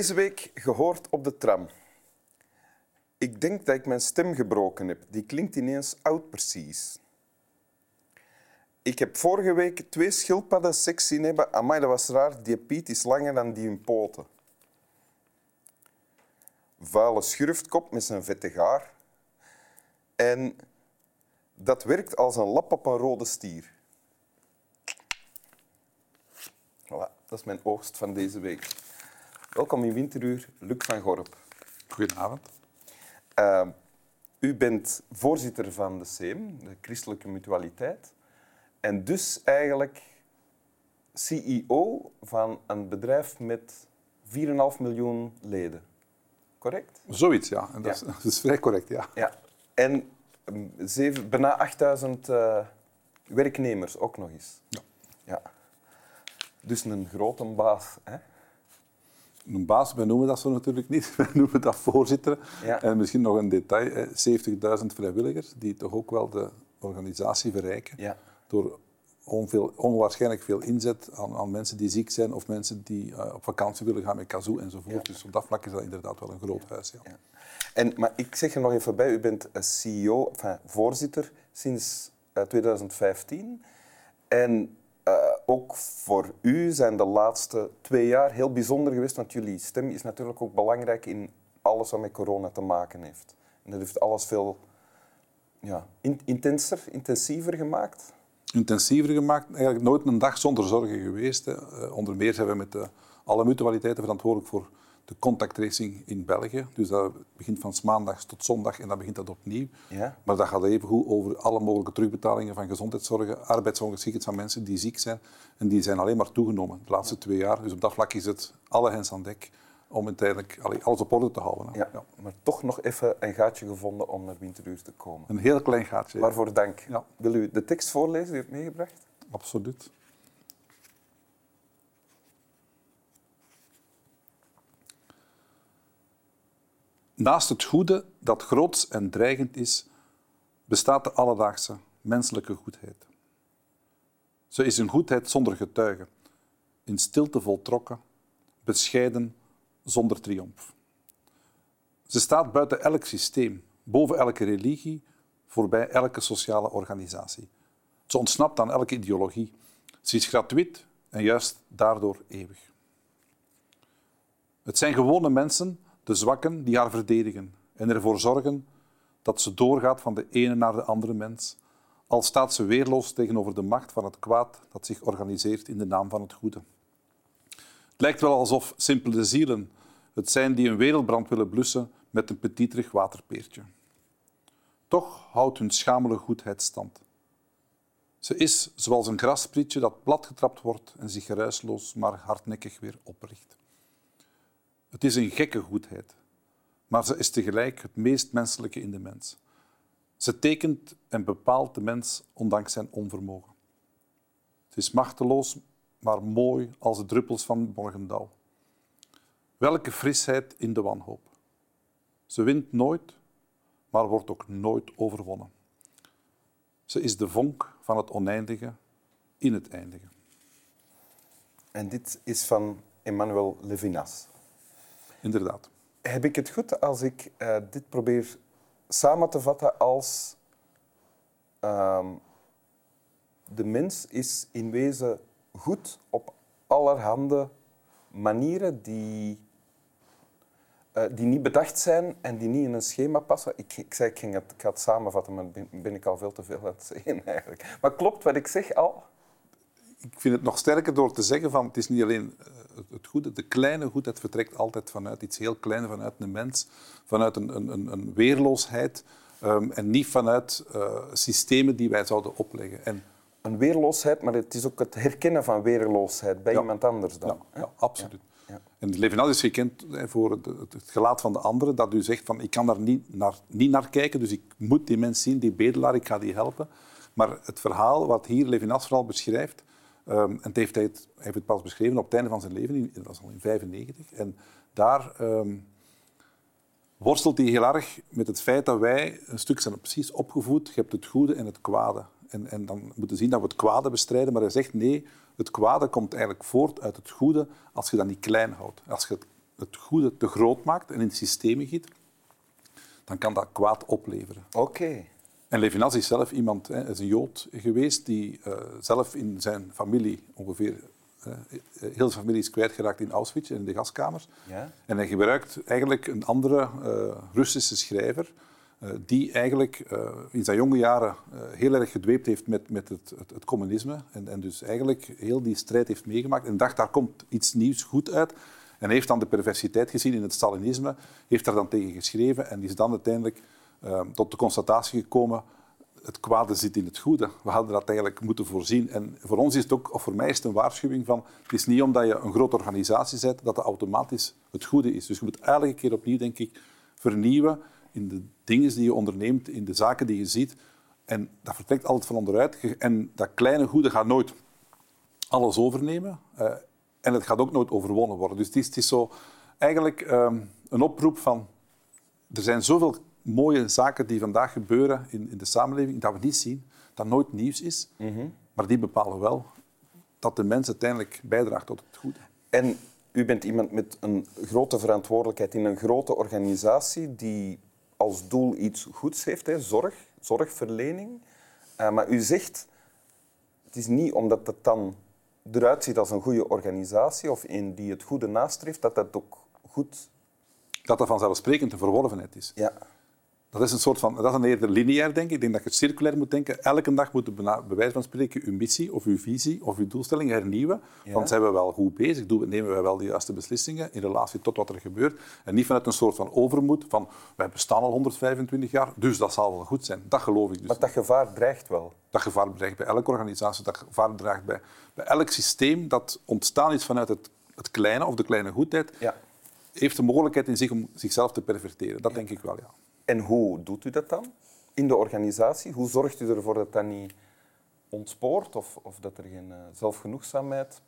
Deze week gehoord op de tram. Ik denk dat ik mijn stem gebroken heb. Die klinkt ineens oud precies. Ik heb vorige week twee schildpadden seks zien hebben. Amai, dat was raar. Die piet is langer dan die hun poten. Vuile schurftkop met zijn vette gaar. En dat werkt als een lap op een rode stier. Voilà, dat is mijn oogst van deze week. Welkom in Winteruur, Luc van Gorp. Goedenavond. Uh, u bent voorzitter van de CEM, de Christelijke Mutualiteit. En dus eigenlijk CEO van een bedrijf met 4,5 miljoen leden. Correct? Zoiets, ja. En dat, Ja. Is, dat is vrij correct, ja. Ja. En zeven, bijna 8000 eh, werknemers ook nog eens. Ja. ja. Dus een grote baas. Hè? Een baas, wij noemen dat zo natuurlijk niet. Wij noemen dat voorzitter. Ja. En misschien nog een detail, hè, 70.000 vrijwilligers die toch ook wel de organisatie verrijken Ja. door onveel, onwaarschijnlijk veel inzet aan, aan mensen die ziek zijn of mensen die eh, op vakantie willen gaan met kazoo enzovoort. Ja. Dus op dat vlak is dat inderdaad wel een groot huis. Ja. En, maar ik zeg er nog even bij, u bent een CEO, enfin, voorzitter sinds eh, 2015. En eh, ook voor u zijn de laatste twee jaar heel bijzonder geweest, want jullie stem is natuurlijk ook belangrijk in alles wat met corona te maken heeft. En dat heeft alles veel ja, in- intenser, intensiever gemaakt. intensiever gemaakt. Eigenlijk nooit een dag zonder zorgen geweest. Hè. Eh, onder meer zijn we met alle mutualiteiten verantwoordelijk voor de contacttracing in België. Dus dat begint van 's maandags tot zondag en dan begint dat opnieuw. Ja. Maar dat gaat even goed over alle mogelijke terugbetalingen van gezondheidszorgen, arbeidsongeschiktheid van mensen die ziek zijn. En die zijn alleen maar toegenomen de laatste twee jaar. Dus op dat vlak is het alle hens aan dek om uiteindelijk alles op orde te houden. Ja. Ja. Maar toch nog even een gaatje gevonden om naar Winteruur te komen. Een heel klein gaatje. Waarvoor dank. Ja. Wil u de tekst voorlezen die u hebt meegebracht? Absoluut. Naast het goede dat groots en dreigend is, bestaat de alledaagse menselijke goedheid. Ze is een goedheid zonder getuigen, in stilte voltrokken, bescheiden zonder triomf. Ze staat buiten elk systeem, boven elke religie, voorbij elke sociale organisatie. Ze ontsnapt aan elke ideologie. Ze is gratuit en juist daardoor eeuwig. Het zijn gewone mensen, de zwakken, die haar verdedigen en ervoor zorgen dat ze doorgaat van de ene naar de andere mens, al staat ze weerloos tegenover de macht van het kwaad dat zich organiseert in de naam van het goede. Het lijkt wel alsof simpele zielen het zijn die een wereldbrand willen blussen met een petiterig waterpeertje. Toch houdt hun schamele goedheid stand. Ze is zoals een grassprietje dat platgetrapt wordt en zich geruisloos maar hardnekkig weer opricht. Het is een gekke goedheid, maar ze is tegelijk het meest menselijke in de mens. Ze tekent en bepaalt de mens ondanks zijn onvermogen. Ze is machteloos, maar mooi als de druppels van morgendauw. Welke frisheid in de wanhoop. Ze wint nooit, maar wordt ook nooit overwonnen. Ze is de vonk van het oneindige in het eindige. En dit is van Emmanuel Levinas. Inderdaad. Heb ik het goed als ik eh, dit probeer samen te vatten als ehm, de mens is in wezen goed op allerhande manieren die, eh, die niet bedacht zijn en die niet in een schema passen. Ik, ik zei ik, ging het, ik ga het samenvatten, maar ben, ben ik al veel te veel aan het zeggen eigenlijk. Maar klopt wat ik zeg al? Ik vind het nog sterker door te zeggen van het is niet alleen eh, het- goede, de kleine goedheid vertrekt altijd vanuit iets heel kleins, vanuit een mens, vanuit een, een, een, een weerloosheid ehm, en niet vanuit eh, systemen die wij zouden opleggen. En Een weerloosheid, maar het is ook het herkennen van weerloosheid bij Ja. iemand anders dan. Ja, absoluut. Ja. En Levinas is gekend voor het, gelaat van de anderen, dat u zegt van ik kan daar niet naar, niet naar kijken, dus ik moet die mens zien, die bedelaar, ik ga die helpen. Maar het verhaal wat hier Levinas vooral beschrijft, ehm, en heeft hij, het, heeft het pas beschreven op het einde van zijn leven, dat was al in 95, en daar ehm, worstelt hij heel erg met het feit dat wij een stuk zijn precies opgevoed. Je hebt het goede en het kwade. En, en dan moeten zien dat we het kwade bestrijden. Maar hij zegt nee, het kwade komt eigenlijk voort uit het goede als je dat niet klein houdt. Als je het, het goede te groot maakt en in systemen giet, dan kan dat kwaad opleveren. Oké. En Levinas is zelf iemand, hè, is een Jood geweest die uh, zelf in zijn familie ongeveer uh, heel zijn familie is kwijtgeraakt in Auschwitz, in de gaskamers. Ja? En hij gebruikt eigenlijk een andere uh, Russische schrijver, die eigenlijk in zijn jonge jaren heel erg gedweept heeft met, met het, het, het communisme. En, en, dus eigenlijk heel die strijd heeft meegemaakt en dacht, daar komt iets nieuws goed uit. En heeft dan de perversiteit gezien in het Stalinisme, heeft daar dan tegen geschreven en is dan uiteindelijk tot de constatatie gekomen het kwade zit in het goede. We hadden dat eigenlijk moeten voorzien. En voor ons is het ook, of voor mij is het een waarschuwing van, het is niet omdat je een grote organisatie bent dat het automatisch het goede is. Dus je moet elke keer opnieuw, denk ik, vernieuwen in de dingen die je onderneemt, in de zaken die je ziet. En dat vertrekt altijd van onderuit. En dat kleine goede gaat nooit alles overnemen. Uh, en het gaat ook nooit overwonnen worden. Dus het is, zo eigenlijk um, een oproep van... Er zijn zoveel mooie zaken die vandaag gebeuren in, in de samenleving, dat we niet zien, dat nooit nieuws is, mhm. maar die bepalen wel dat de mens uiteindelijk bijdraagt tot het goede. En u bent iemand met een grote verantwoordelijkheid in een grote organisatie die als doel iets goeds heeft, hè, zorg, zorgverlening. Uh, maar u zegt, het is niet omdat het dan eruit ziet als een goede organisatie of een die het goede nastreeft, dat dat ook goed... Dat dat vanzelfsprekend een verworvenheid is. Ja. Dat is een soort van, dat is een eerder lineair denken. Ik denk dat je het circulair moet denken. Elke dag moet je bij wijze van spreken uw missie of uw visie of uw doelstelling hernieuwen. Ja. Want zijn we wel goed bezig? Nemen we wel de juiste beslissingen in relatie tot wat er gebeurt? En niet vanuit een soort van overmoed van wij bestaan al 125 jaar, dus dat zal wel goed zijn. Dat geloof ik dus. Maar dat gevaar dreigt wel. Dat gevaar dreigt bij elke organisatie, dat gevaar dreigt bij, bij elk systeem dat ontstaan is vanuit het, het kleine of de kleine goedheid. Ja. Heeft de mogelijkheid in zich om zichzelf te perverteren. Dat denk ik wel, ja. En hoe doet u dat dan in de organisatie? Hoe zorgt u ervoor dat dat niet ontspoort of, of dat er geen uh, zelfgenoegzaamheid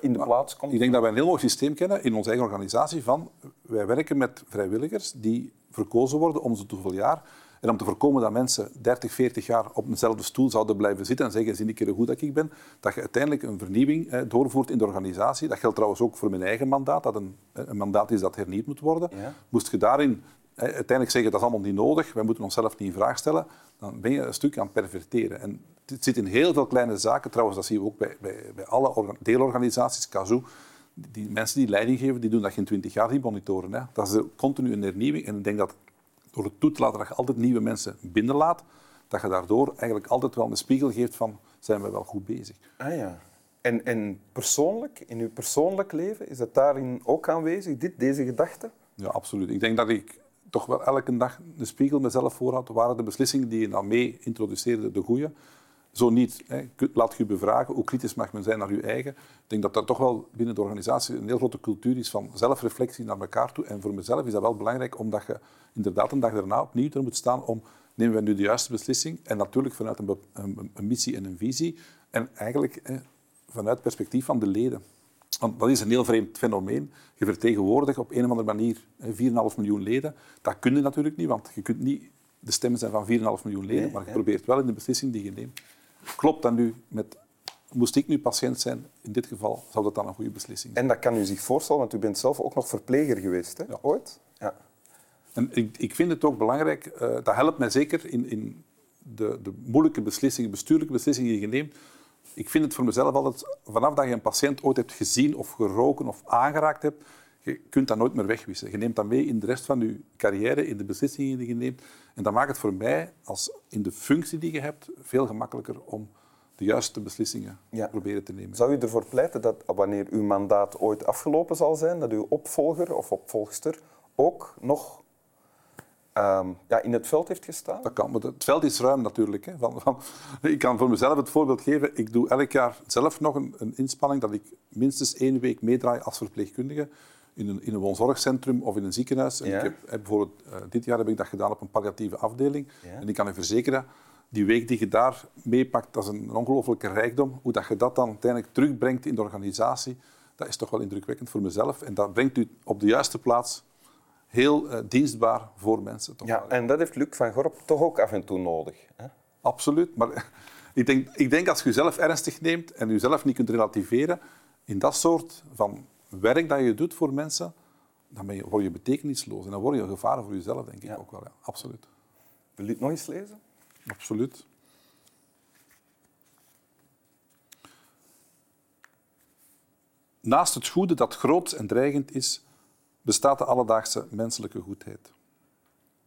in de plaats komt? Ik denk dat wij een heel mooi systeem kennen in onze eigen organisatie van wij werken met vrijwilligers die verkozen worden om zo hoeveel jaar. En om te voorkomen dat mensen 30, 40 jaar op eenzelfde stoel zouden blijven zitten en zeggen, zie ik keer hoe goed dat ik ben, dat je uiteindelijk een vernieuwing eh, doorvoert in de organisatie. Dat geldt trouwens ook voor mijn eigen mandaat, dat een, een mandaat is dat hernieuwd moet worden. Moest je daarin uiteindelijk zeggen dat is allemaal niet nodig, wij moeten onszelf niet in vraag stellen, dan ben je een stuk aan het perverteren. En het zit in heel veel kleine zaken. Trouwens, dat zien we ook bij, bij, bij alle deelorganisaties, Kazoo. Die mensen die leiding geven, die doen dat geen twintig jaar, die monitoren. Hè. Dat is continu een hernieuwing. En ik denk dat door het toe te laten dat je altijd nieuwe mensen binnenlaat, dat je daardoor eigenlijk altijd wel een spiegel geeft van zijn we wel goed bezig. Ah ja. En, en persoonlijk, in uw persoonlijk leven, is dat daarin ook aanwezig, dit, deze gedachte? Ja, absoluut. Ik denk dat ik toch wel elke dag de spiegel mezelf voorhoud. Waren de beslissingen die je nou mee introduceerde de goede? Zo niet. Hè. Laat je bevragen. Hoe kritisch mag men zijn naar je eigen? Ik denk dat er toch wel binnen de organisatie een heel grote cultuur is van zelfreflectie naar elkaar toe. En voor mezelf is dat wel belangrijk, omdat je inderdaad een dag daarna opnieuw er moet staan om nemen we nu de juiste beslissing? En natuurlijk vanuit een, een, een missie en een visie. En eigenlijk vanuit het perspectief van de leden. Want dat is een heel vreemd fenomeen. Je vertegenwoordigt op een of andere manier 4,5 miljoen leden. Dat kun je natuurlijk niet, want je kunt niet de stemmen zijn van 4,5 miljoen leden, maar je probeert wel in de beslissing die je neemt. Klopt dat nu met... Moest ik nu patiënt zijn, in dit geval zou dat dan een goede beslissing zijn. En dat kan u zich voorstellen, want u bent zelf ook nog verpleger geweest, hè? ooit? Ja. En ik, ik, vind het ook belangrijk, uh, dat helpt mij zeker in, in de, de moeilijke beslissingen, bestuurlijke beslissingen die je neemt, ik vind het voor mezelf altijd, vanaf dat je een patiënt ooit hebt gezien of geroken of aangeraakt hebt, je kunt dat nooit meer wegwissen. Je neemt dat mee in de rest van je carrière, in de beslissingen die je neemt. En dat maakt het voor mij, als in de functie die je hebt, veel gemakkelijker om de juiste beslissingen ja. proberen te nemen. Zou u ervoor pleiten dat wanneer uw mandaat ooit afgelopen zal zijn, dat uw opvolger of opvolgster ook nog Ehm, ja, in het veld heeft gestaan? Dat kan, maar het veld is ruim natuurlijk. Hè. Van, van, ik kan voor mezelf het voorbeeld geven. Ik doe elk jaar zelf nog een, een inspanning dat ik minstens één week meedraai als verpleegkundige in een, in een woonzorgcentrum of in een ziekenhuis. En ik heb, bijvoorbeeld, uh, dit jaar heb ik dat gedaan op een palliatieve afdeling. En ik kan u verzekeren, die week die je daar meepakt, dat is een ongelooflijke rijkdom. Hoe dat je dat dan uiteindelijk terugbrengt in de organisatie, dat is toch wel indrukwekkend voor mezelf. En dat brengt u op de juiste plaats heel uh, dienstbaar voor mensen. Toch ja, en dat heeft Luc van Gorp toch ook af en toe nodig. Hè? Absoluut. Maar ik denk, ik denk als je jezelf ernstig neemt en jezelf niet kunt relativeren, in dat soort van werk dat je doet voor mensen, dan ben je, word je betekenisloos. En dan word je een gevaar voor jezelf, denk ik Ja. ook wel. Ja. Absoluut. Wil je het nog eens lezen? Absoluut. Naast het goede dat groots en dreigend is, bestaat de alledaagse menselijke goedheid.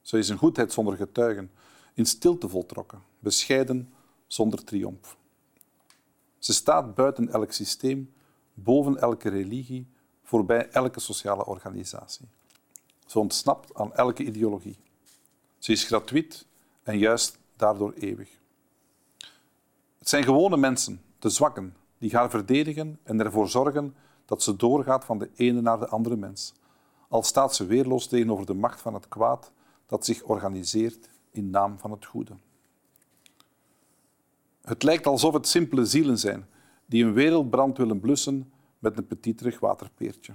Ze is een goedheid zonder getuigen, in stilte voltrokken, bescheiden zonder triomf. Ze staat buiten elk systeem, boven elke religie, voorbij elke sociale organisatie. Ze ontsnapt aan elke ideologie. Ze is gratuit en juist daardoor eeuwig. Het zijn gewone mensen, de zwakken, die haar verdedigen en ervoor zorgen dat ze doorgaat van de ene naar de andere mens. Al staat ze weerloos tegenover de macht van het kwaad dat zich organiseert in naam van het goede. Het lijkt alsof het simpele zielen zijn die een wereldbrand willen blussen met een petiterig waterpeertje.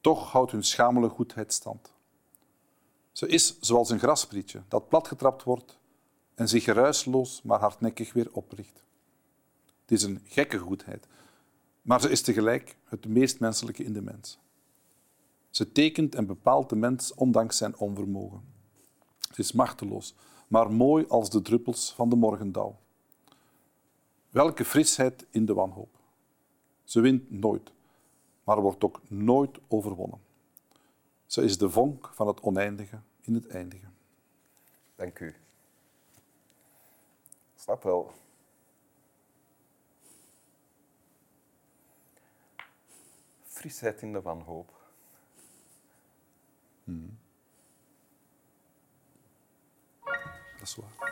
Toch houdt hun schamele goedheid stand. Ze is zoals een grasprietje dat platgetrapt wordt en zich geruisloos maar hardnekkig weer opricht. Het is een gekke goedheid, maar ze is tegelijk het meest menselijke in de mens. Ze tekent en bepaalt de mens ondanks zijn onvermogen. Ze is machteloos, maar mooi als de druppels van de morgendauw. Welke frisheid in de wanhoop. Ze wint nooit, maar wordt ook nooit overwonnen. Ze is de vonk van het oneindige in het eindige. Dank u. Snap wel. Frisheid in de wanhoop. Dat is waar.